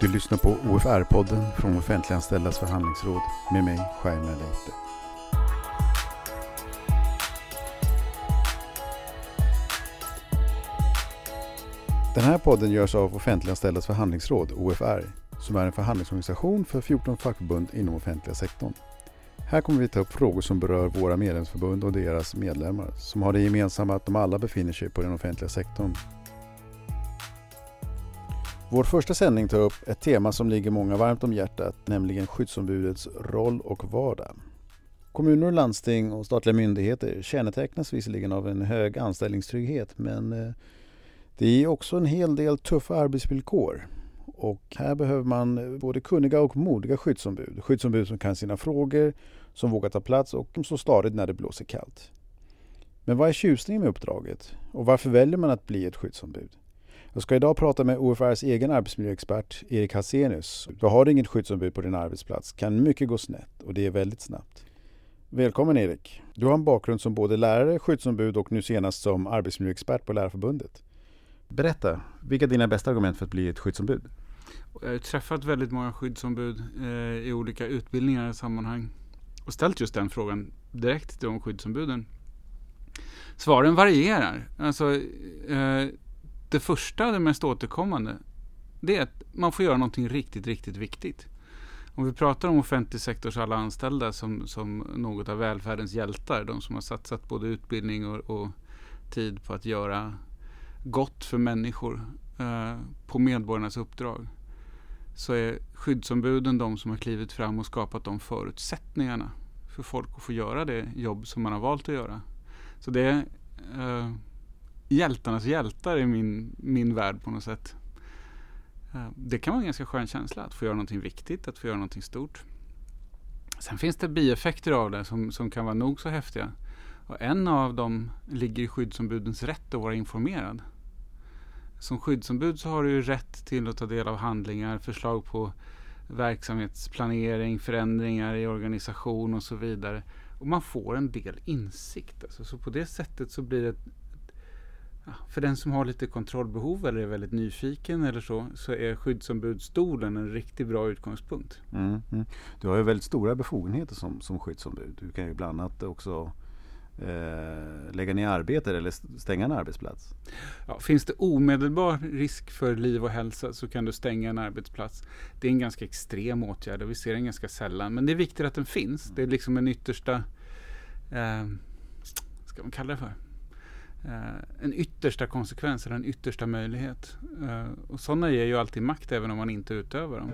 Du lyssnar på OFR-podden från Offentliganställdas förhandlingsråd med mig, Jaime Leite. Den här podden görs av Offentliganställdas förhandlingsråd, OFR, som är en förhandlingsorganisation för 14 fackförbund inom offentliga sektorn. Här kommer vi ta upp frågor som berör våra medlemsförbund och deras medlemmar, som har det gemensamma att de alla befinner sig på den offentliga sektorn. Vår första sändning tar upp ett tema som ligger många varmt om hjärtat, nämligen skyddsombudets roll och vardag. Kommuner och landsting och statliga myndigheter kännetecknas visserligen av en hög anställningstrygghet men eh, det är också en hel del tuffa arbetsvillkor. Och här behöver man eh, både kunniga och modiga skyddsombud. Skyddsombud som kan sina frågor, som vågar ta plats och som står stadigt när det blåser kallt. Men vad är tjusningen med uppdraget? Och varför väljer man att bli ett skyddsombud? Jag ska idag prata med OFRs egen arbetsmiljöexpert Erik Hassenius. Du har inget skyddsombud på din arbetsplats kan mycket gå snett och det är väldigt snabbt. Välkommen Erik! Du har en bakgrund som både lärare, skyddsombud och nu senast som arbetsmiljöexpert på Lärarförbundet. Berätta, vilka är dina bästa argument för att bli ett skyddsombud? Jag har träffat väldigt många skyddsombud eh, i olika utbildningar och sammanhang och ställt just den frågan direkt till de skyddsombuden. Svaren varierar. Alltså, eh, det första, det mest återkommande, det är att man får göra någonting riktigt, riktigt viktigt. Om vi pratar om offentlig sektors alla anställda som, som något av välfärdens hjältar, de som har satsat både utbildning och, och tid på att göra gott för människor eh, på medborgarnas uppdrag, så är skyddsombuden de som har klivit fram och skapat de förutsättningarna för folk att få göra det jobb som man har valt att göra. Så det eh, hjältarnas hjältar i min, min värld på något sätt. Eh, det kan vara en ganska skön känsla att få göra någonting viktigt, att få göra någonting stort. Sen finns det bieffekter av det som, som kan vara nog så häftiga. Och en av dem ligger i skyddsombudens rätt att vara informerad. Som skyddsombud så har du rätt till att ta del av handlingar, förslag på verksamhetsplanering, förändringar i organisation och så vidare. Och man får en del insikt. Alltså. Så på det sättet så blir det för den som har lite kontrollbehov eller är väldigt nyfiken eller så, så är skyddsombudsstolen en riktigt bra utgångspunkt. Mm, mm. Du har ju väldigt stora befogenheter som, som skyddsombud. Du kan ju bland annat också eh, lägga ner arbete eller stänga en arbetsplats. Ja, finns det omedelbar risk för liv och hälsa så kan du stänga en arbetsplats. Det är en ganska extrem åtgärd och vi ser den ganska sällan. Men det är viktigt att den finns. Det är liksom en yttersta, eh, ska man kalla det för? Eh, en yttersta konsekvens eller en yttersta möjlighet. Eh, och sådana ger ju alltid makt även om man inte utövar dem.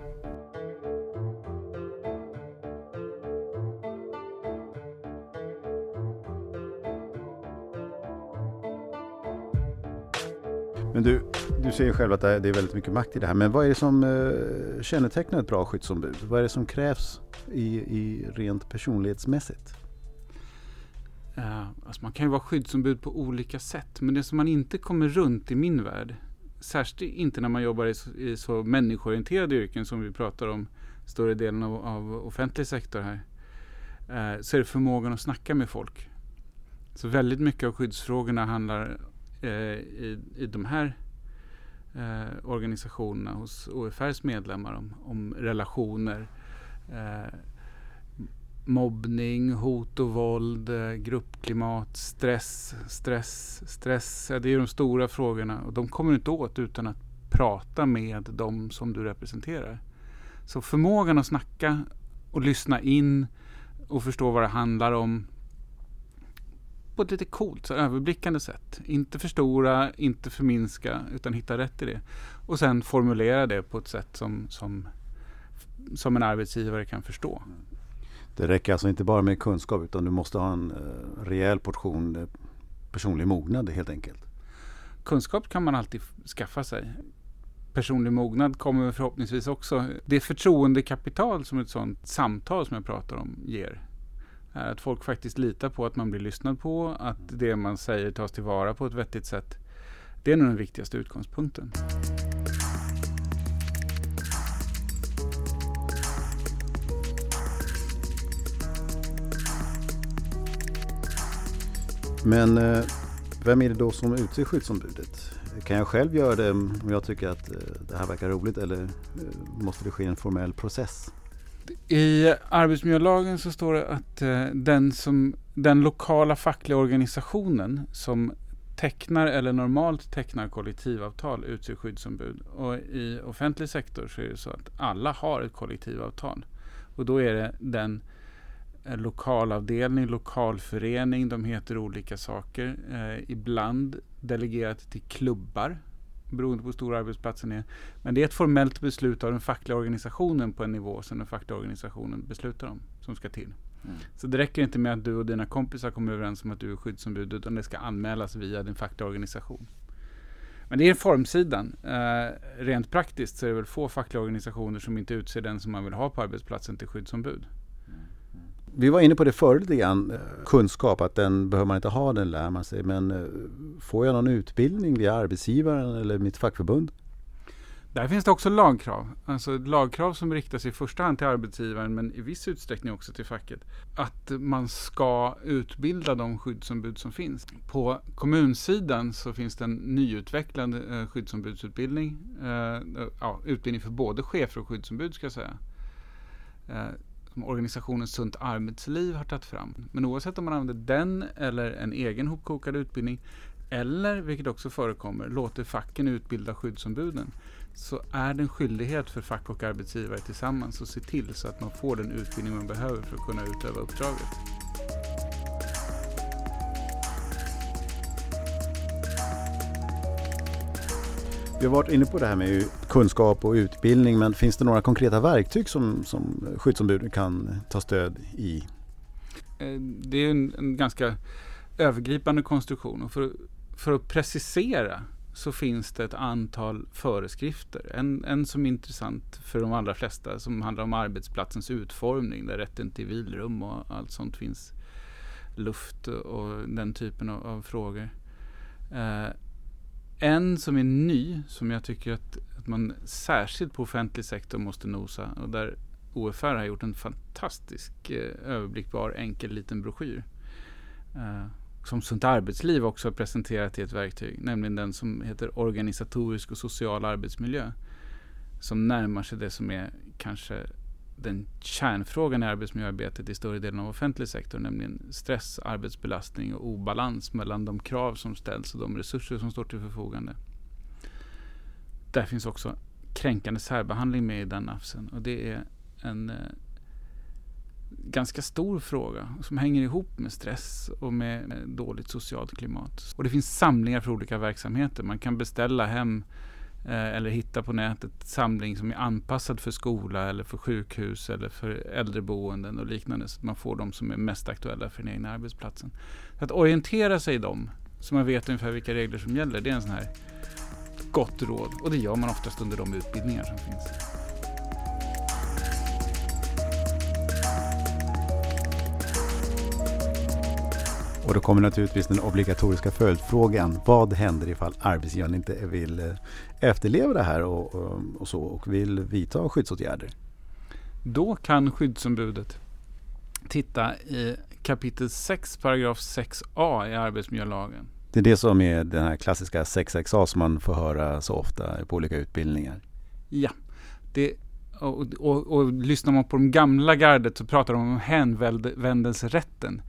Men du, du säger själv att det är väldigt mycket makt i det här. Men vad är det som eh, kännetecknar ett bra skyddsombud? Vad är det som krävs i, i rent personlighetsmässigt? Uh, alltså man kan ju vara skyddsombud på olika sätt. Men det som man inte kommer runt i min värld, särskilt inte när man jobbar i så, i så människoorienterade yrken som vi pratar om större delen av, av offentlig sektor här, uh, så är det förmågan att snacka med folk. Så väldigt mycket av skyddsfrågorna handlar uh, i, i de här organisationerna hos OFRs medlemmar om, om relationer mobbning, hot och våld, eh, gruppklimat, stress, stress, stress. Det är de stora frågorna och de kommer du inte åt utan att prata med de som du representerar. Så förmågan att snacka och lyssna in och förstå vad det handlar om på ett lite coolt, så överblickande sätt. Inte förstora, inte förminska, utan hitta rätt i det. Och sen formulera det på ett sätt som, som, som en arbetsgivare kan förstå. Det räcker alltså inte bara med kunskap utan du måste ha en eh, rejäl portion eh, personlig mognad helt enkelt. Kunskap kan man alltid skaffa sig. Personlig mognad kommer förhoppningsvis också. Det förtroendekapital som ett sådant samtal som jag pratar om ger. Är att folk faktiskt litar på att man blir lyssnad på, att det man säger tas tillvara på ett vettigt sätt. Det är nog den viktigaste utgångspunkten. Men eh, vem är det då som utser skyddsombudet? Kan jag själv göra det om jag tycker att eh, det här verkar roligt eller eh, måste det ske en formell process? I arbetsmiljölagen så står det att den, som, den lokala fackliga organisationen som tecknar eller normalt tecknar kollektivavtal utser skyddsombud. Och i offentlig sektor så är det så att alla har ett kollektivavtal. Och då är det den eh, lokalavdelning, lokalförening, de heter olika saker. Eh, ibland delegerat till klubbar beroende på hur stor arbetsplatsen är. Men det är ett formellt beslut av den fackliga organisationen på en nivå som den fackliga organisationen beslutar om, som ska till. Mm. Så det räcker inte med att du och dina kompisar kommer överens om att du är skyddsombud, utan det ska anmälas via din fackliga organisation. Men det är formsidan. Eh, rent praktiskt så är det väl få fackliga organisationer som inte utser den som man vill ha på arbetsplatsen till skyddsombud. Vi var inne på det förut lite grann. Eh, kunskap, att den behöver man inte ha, den lär man sig. Men eh, får jag någon utbildning via arbetsgivaren eller mitt fackförbund? Där finns det också lagkrav. Alltså lagkrav som riktar sig i första hand till arbetsgivaren men i viss utsträckning också till facket. Att man ska utbilda de skyddsombud som finns. På kommunsidan så finns det en nyutvecklad eh, skyddsombudsutbildning. Ja, utbildning för både chefer och skyddsombud ska jag säga. Som organisationen Sunt Arbetsliv har tagit fram. Men oavsett om man använder den eller en egen hopkokad utbildning eller, vilket också förekommer, låter facken utbilda skyddsombuden så är det en skyldighet för fack och arbetsgivare tillsammans att se till så att man får den utbildning man behöver för att kunna utöva uppdraget. Vi har varit inne på det här med kunskap och utbildning men finns det några konkreta verktyg som, som skyddsombuden kan ta stöd i? Eh, det är en, en ganska övergripande konstruktion och för, för att precisera så finns det ett antal föreskrifter. En, en som är intressant för de allra flesta som handlar om arbetsplatsens utformning där rätten till vilrum och allt sånt finns. Luft och den typen av, av frågor. Eh, en som är ny som jag tycker att, att man särskilt på offentlig sektor måste nosa och där OFR har gjort en fantastisk eh, överblickbar enkel liten broschyr. Eh, som Sunt Arbetsliv också har presenterat i ett verktyg, nämligen den som heter Organisatorisk och social arbetsmiljö. Som närmar sig det som är kanske den kärnfrågan i arbetsmiljöarbetet i större delen av offentlig sektor, nämligen stress, arbetsbelastning och obalans mellan de krav som ställs och de resurser som står till förfogande. Där finns också kränkande särbehandling med i den nafsen och det är en eh, ganska stor fråga som hänger ihop med stress och med, dåligt socialt klimat. Och det finns samlingar för olika verksamheter. Man kan beställa hem Eh, eller hitta på nätet samling som är anpassad för skola eller för sjukhus eller för äldreboenden och liknande så att man får de som är mest aktuella för den egna arbetsplatsen. Så att orientera sig i dem så man vet ungefär vilka regler som gäller, det är en sån här gott råd och det gör man oftast under de utbildningar som finns. Och då kommer naturligtvis den obligatoriska följdfrågan. Vad händer ifall arbetsgivaren inte vill eh, efterleva det här och, och, och, så och vill vidta skyddsåtgärder? Då kan skyddsombudet titta i kapitel 6, paragraf 6a i arbetsmiljölagen. Det är det som är den här klassiska 6xa som man får höra så ofta på olika utbildningar. Ja, det, och, och, och lyssnar man på de gamla gardet så pratar de om hänvändelserätten.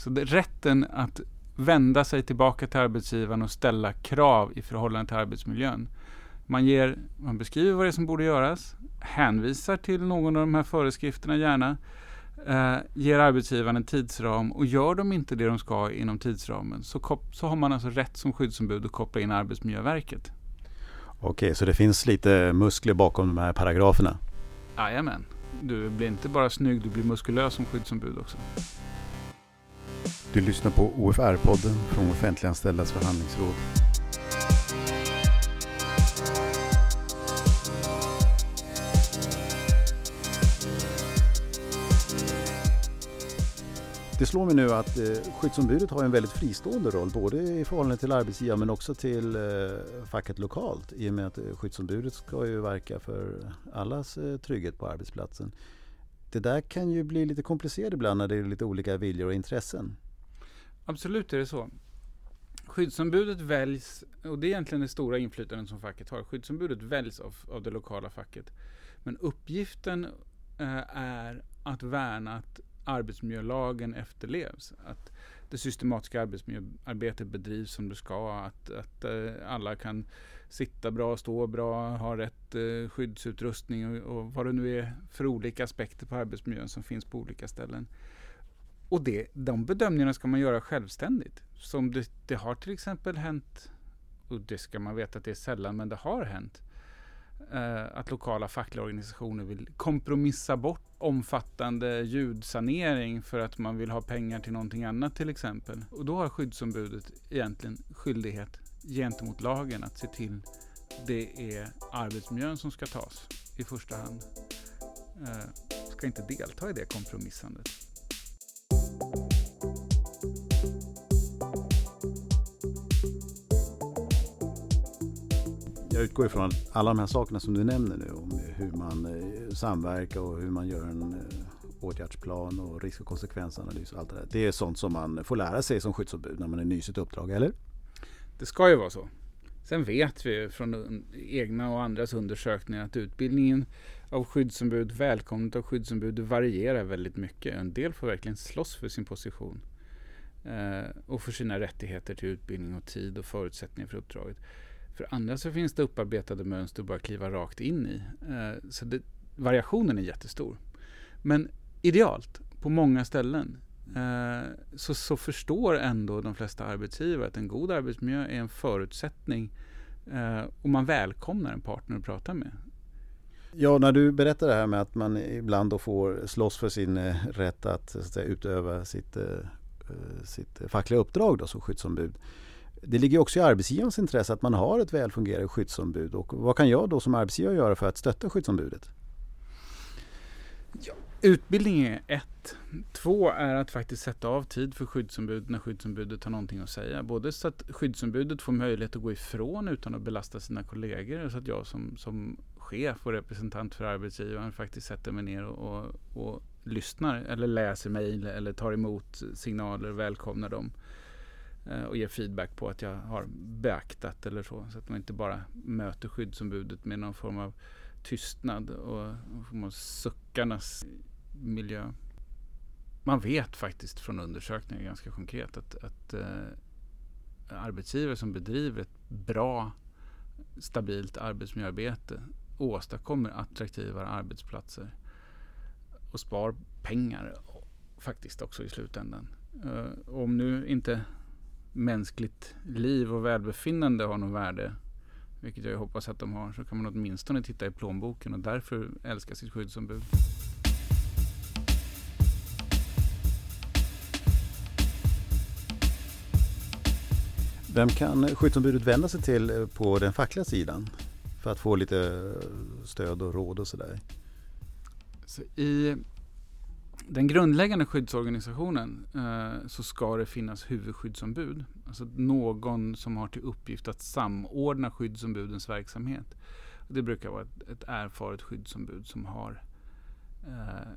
Så det, rätten att vända sig tillbaka till arbetsgivaren och ställa krav i förhållande till arbetsmiljön. Man, ger, man beskriver vad det är som borde göras, hänvisar till någon av de här föreskrifterna gärna, eh, ger arbetsgivaren en tidsram och gör de inte det de ska inom tidsramen så, så har man alltså rätt som skyddsombud att koppla in Arbetsmiljöverket. Okej, så det finns lite muskler bakom de här paragraferna? Jajamän. Du blir inte bara snygg, du blir muskulös som skyddsombud också. Du lyssnar på OFR-podden från Offentliganställdas förhandlingsråd. Det slår mig nu att eh, skyddsombudet har en väldigt fristående roll både i förhållande till arbetsgivaren men också till eh, facket lokalt i och med att eh, skyddsombudet ska ju verka för allas trygghet på arbetsplatsen. Det där kan ju bli lite komplicerat ibland när det är lite olika viljor och intressen. Absolut är det så. Skyddsombudet väljs, och det är egentligen det stora inflytandet som facket har. Skyddsombudet väljs av, av det lokala facket. Men uppgiften eh, är att värna att arbetsmiljölagen efterlevs. Att det systematiska arbetsmiljöarbetet bedrivs som det ska. Att, att eh, alla kan sitta bra, stå bra, ha rätt eh, skyddsutrustning och, och, vad det nu är för olika aspekter på arbetsmiljön som finns på olika ställen. Och det, de bedömningarna ska man göra självständigt. Som det, det har till exempel hänt, och det ska man veta att det är sällan, men det har hänt, eh, Eh, att lokala fackliga organisationer vill kompromissa bort omfattande ljudsanering för att man vill ha pengar till någonting annat till exempel. Och då har skyddsombudet egentligen skyldighet gentemot lagen att se till det är arbetsmiljön som ska tas i första hand. Eh, ska inte delta i det kompromissandet. Jag utgår ifrån att alla de här sakerna som du nämner nu om hur man eh, samverkar och hur man gör en eh, åtgärdsplan och risk och konsekvensanalys och allt det där. Det är sånt som man får lära sig som skyddsombud när man är ny i sitt uppdrag, eller? Det ska ju vara så. Sen vet vi från egna och andras undersökningar att utbildningen av skyddsombud, välkomnandet av skyddsombud varierar väldigt mycket. En del får verkligen slåss för sin position eh, och för sina rättigheter till utbildning och tid och förutsättningar för uppdraget. För andra så finns det upparbetade mönster att bara kliva rakt in i. Eh, så det, variationen är jättestor. Men idealt, på många ställen, eh, så, så förstår ändå de flesta arbetsgivare att en god arbetsmiljö är en förutsättning eh, och man välkomnar en partner att prata med. Ja, när du berättar det här med att man ibland då får slåss för sin eh, rätt att, att säga, utöva sitt, eh, eh, sitt fackliga uppdrag då, som skyddsombud. Det ligger också i arbetsgivarens intresse att man har ett välfungerande skyddsombud. Och vad kan jag då som arbetsgivare göra för att stötta skyddsombudet? Ja, utbildning är ett. Två är att faktiskt sätta av tid för skyddsombud när skyddsombudet har någonting att säga. Både så att skyddsombudet får möjlighet att gå ifrån utan att belasta sina kollegor. Så att jag som, som chef och representant för arbetsgivaren faktiskt sätter mig ner och, och, och lyssnar eller läser mejl eller tar emot signaler och välkomnar dem. Eh, och ger feedback på att jag har beaktat eller så. Så att man inte bara möter skyddsombudet med någon form av tystnad och någon form av suckarnas miljö. Man vet faktiskt från undersökningar ganska konkret att, att eh, arbetsgivare som bedriver ett bra stabilt arbetsmiljöarbete åstadkommer attraktivare arbetsplatser och spar pengar faktiskt också i slutändan. Eh, om nu inte mänskligt liv och välbefinnande har något värde, vilket jag hoppas att de har, så kan man åtminstone titta i plånboken och därför älska sitt skyddsombud. Vem kan skyddsombudet vända sig till på den fackliga sidan för att få lite stöd och råd och sådär? Så I den grundläggande skyddsorganisationen eh, så ska det finnas huvudskyddsombud. Alltså någon som har till uppgift att samordna skyddsombudens verksamhet. Det brukar vara ett, ett erfaret skyddsombud som har eh,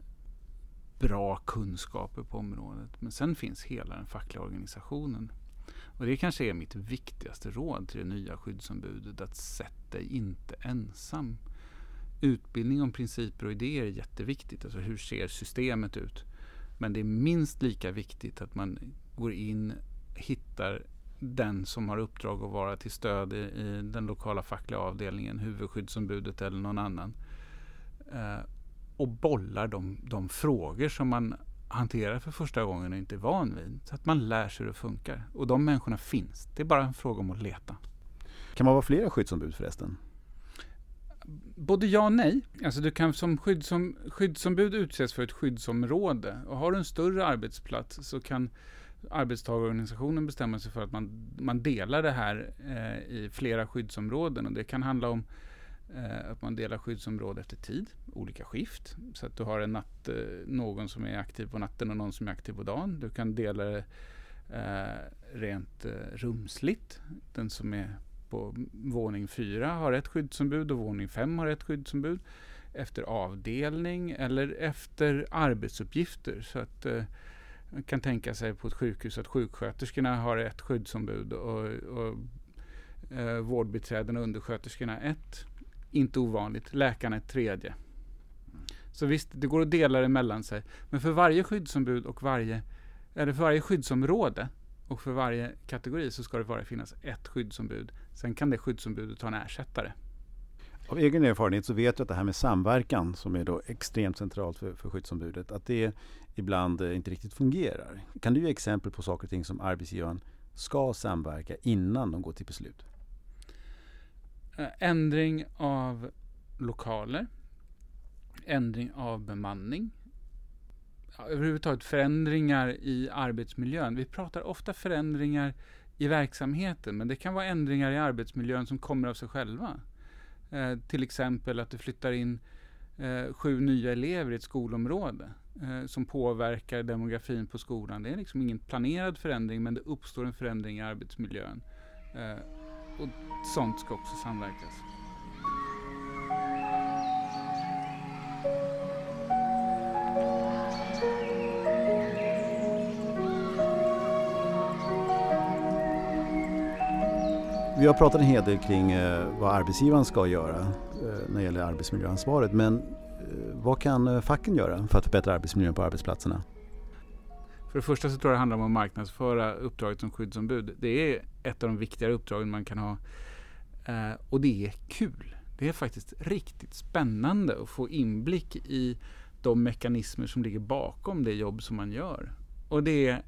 bra kunskaper på området. Men sen finns hela den fackliga organisationen. Och det kanske är mitt viktigaste råd till det nya skyddsombudet. Att sätt dig inte ensam utbildning om principer och idéer är jätteviktigt. Alltså hur ser systemet ut? Men det är minst lika viktigt att man går in, hittar den som har uppdrag att vara till stöd i, i den lokala fackliga avdelningen, huvudskyddsombudet eller någon annan. Eh, och bollar de, de frågor som man hanterar för första gången och inte är van vid. Så att man lär sig hur det funkar. Och de människorna finns. Det är bara en fråga om att leta. Kan man vara flera skyddsombud förresten? Både ja och nej. Alltså du kan som skyddsom, skyddsombud utses för ett skyddsområde. Och har du en större arbetsplats så kan arbetstagarorganisationen bestämma sig för att man, man delar det här eh, i flera skyddsområden. Och det kan handla om eh, att man delar skyddsområde efter tid, olika skift. Så att du har en natt, eh, någon som är aktiv på natten och någon som är aktiv på dagen. Du kan dela det eh, rent eh, rumsligt. Den som är på våning fyra har ett skyddsombud och våning fem har ett skyddsombud. Efter avdelning eller efter arbetsuppgifter. Så att eh, Man kan tänka sig på ett sjukhus att sjuksköterskorna har ett skyddsombud och, och eh, vårdbiträden och undersköterskorna ett. Inte ovanligt. Läkarna ett tredje. Så visst, det går att dela det mellan sig. Men för varje skyddsombud och varje, eller för varje skyddsområde och för varje kategori så ska det bara finnas ett skyddsombud. Sen kan det skyddsombudet ha en ersättare. Av egen erfarenhet så vet jag att det här med samverkan som är då extremt centralt för, för skyddsombudet, att det ibland eh, inte riktigt fungerar. Kan du ge exempel på saker och ting som arbetsgivaren ska samverka innan de går till beslut? Eh, ändring av lokaler, ändring av bemanning, överhuvudtaget förändringar i arbetsmiljön. Vi pratar ofta förändringar i verksamheten, men det kan vara ändringar i arbetsmiljön som kommer av sig själva. Eh, till exempel att det flyttar in eh, sju nya elever i ett skolområde eh, som påverkar demografin på skolan. Det är liksom ingen planerad förändring, men det uppstår en förändring i arbetsmiljön. Eh, och sånt ska också samverkas. Vi har pratat en hel del kring eh, vad arbetsgivaren ska göra eh, när det gäller arbetsmiljöansvaret. Men eh, vad kan facken göra för att förbättra arbetsmiljön på arbetsplatserna? För det första så tror jag det handlar om att marknadsföra uppdraget som skyddsombud. Det är ett av de viktigare uppdragen man kan ha. Och det är kul. Det är faktiskt riktigt spännande att få inblick i de mekanismer som ligger bakom det jobb som man gör. Och det är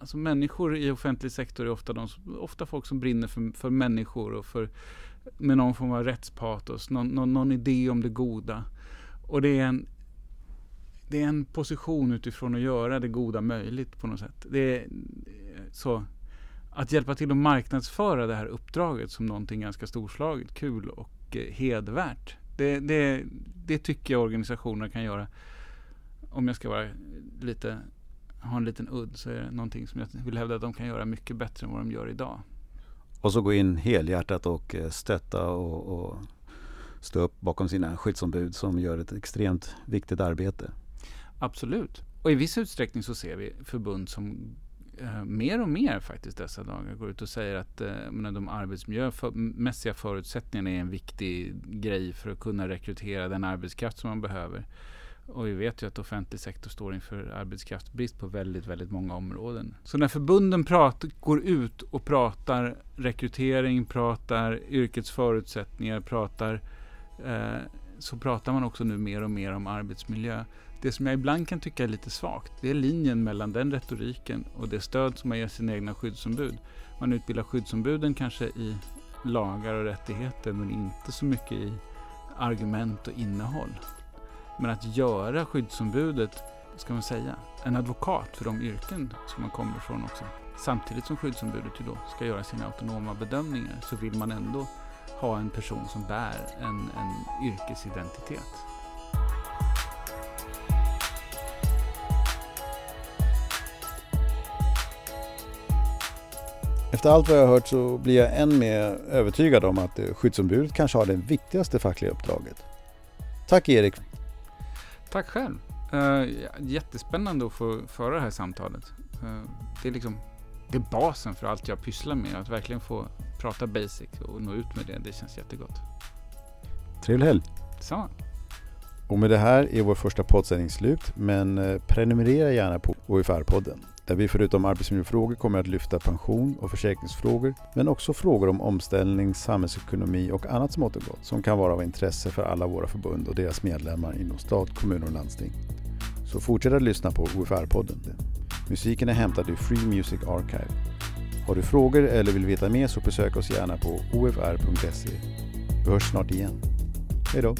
alltså människor i offentlig sektor är ofta, de, ofta folk som brinner för, för människor och för, med någon form av rättspatos, någon, någon, någon idé om det goda. Och det är en det är en position utifrån att göra det goda möjligt på något sätt. Det är, så att hjälpa till att marknadsföra det här uppdraget som någonting ganska storslaget, kul och eh, hedvärt. Det, det, det tycker jag organisationer kan göra. Om jag ska vara lite, ha en liten udd så är det någonting som jag vill hävda att de kan göra mycket bättre än vad de gör idag. Och så gå in helhjärtat och eh, stötta och, och stå upp bakom sina skyddsombud som gör ett extremt viktigt arbete. Absolut. Och i viss utsträckning så ser vi förbund som eh, mer och mer faktiskt dessa dagar går ut och säger att eh, de arbetsmiljömässiga förutsättningarna är en viktig grej för att kunna rekrytera den arbetskraft som man behöver. Och vi vet ju att offentlig sektor står inför arbetskraftsbrist på väldigt, väldigt många områden. Så när förbunden prat, går ut och pratar rekrytering, pratar yrkets förutsättningar, pratar eh, så pratar man också nu mer och mer om arbetsmiljö. Det som jag ibland kan tycka är lite svagt, det är linjen mellan den retoriken och det stöd som man ger sina egna skyddsombud. Man utbildar skyddsombuden kanske i lagar och rättigheter men inte så mycket i argument och innehåll. Men att göra skyddsombudet, ska man säga, en advokat för de yrken som man kommer ifrån också. Samtidigt som skyddsombudet ju då ska göra sina autonoma bedömningar så vill man ändå ha en person som bär en, en yrkesidentitet. Efter allt vad jag har hört så blir jag än mer övertygad om att skyddsombudet kanske har det viktigaste fackliga uppdraget. Tack Erik! Tack själv! Uh, jättespännande att få föra det här samtalet. Uh, det är liksom det är basen för allt jag pysslar med. Att verkligen få prata basic och nå ut med det, det känns jättegott. Trevlig helg! Detsamma! Och med det här är vår första poddsändning slut, men eh, prenumerera gärna på OFR-podden. Där vi förutom arbetsmiljöfrågor kommer att lyfta pension och försäkringsfrågor, men också frågor om omställning, samhällsekonomi och annat smått och gott som kan vara av intresse för alla våra förbund och deras medlemmar inom stat, kommun och landsting. Så fortsätt att lyssna på OFR-podden. Musiken är hämtad ur Free Music Archive. Har du frågor eller vill veta mer så besök oss gärna på ofr.se. Vi hörs snart igen. Hej då!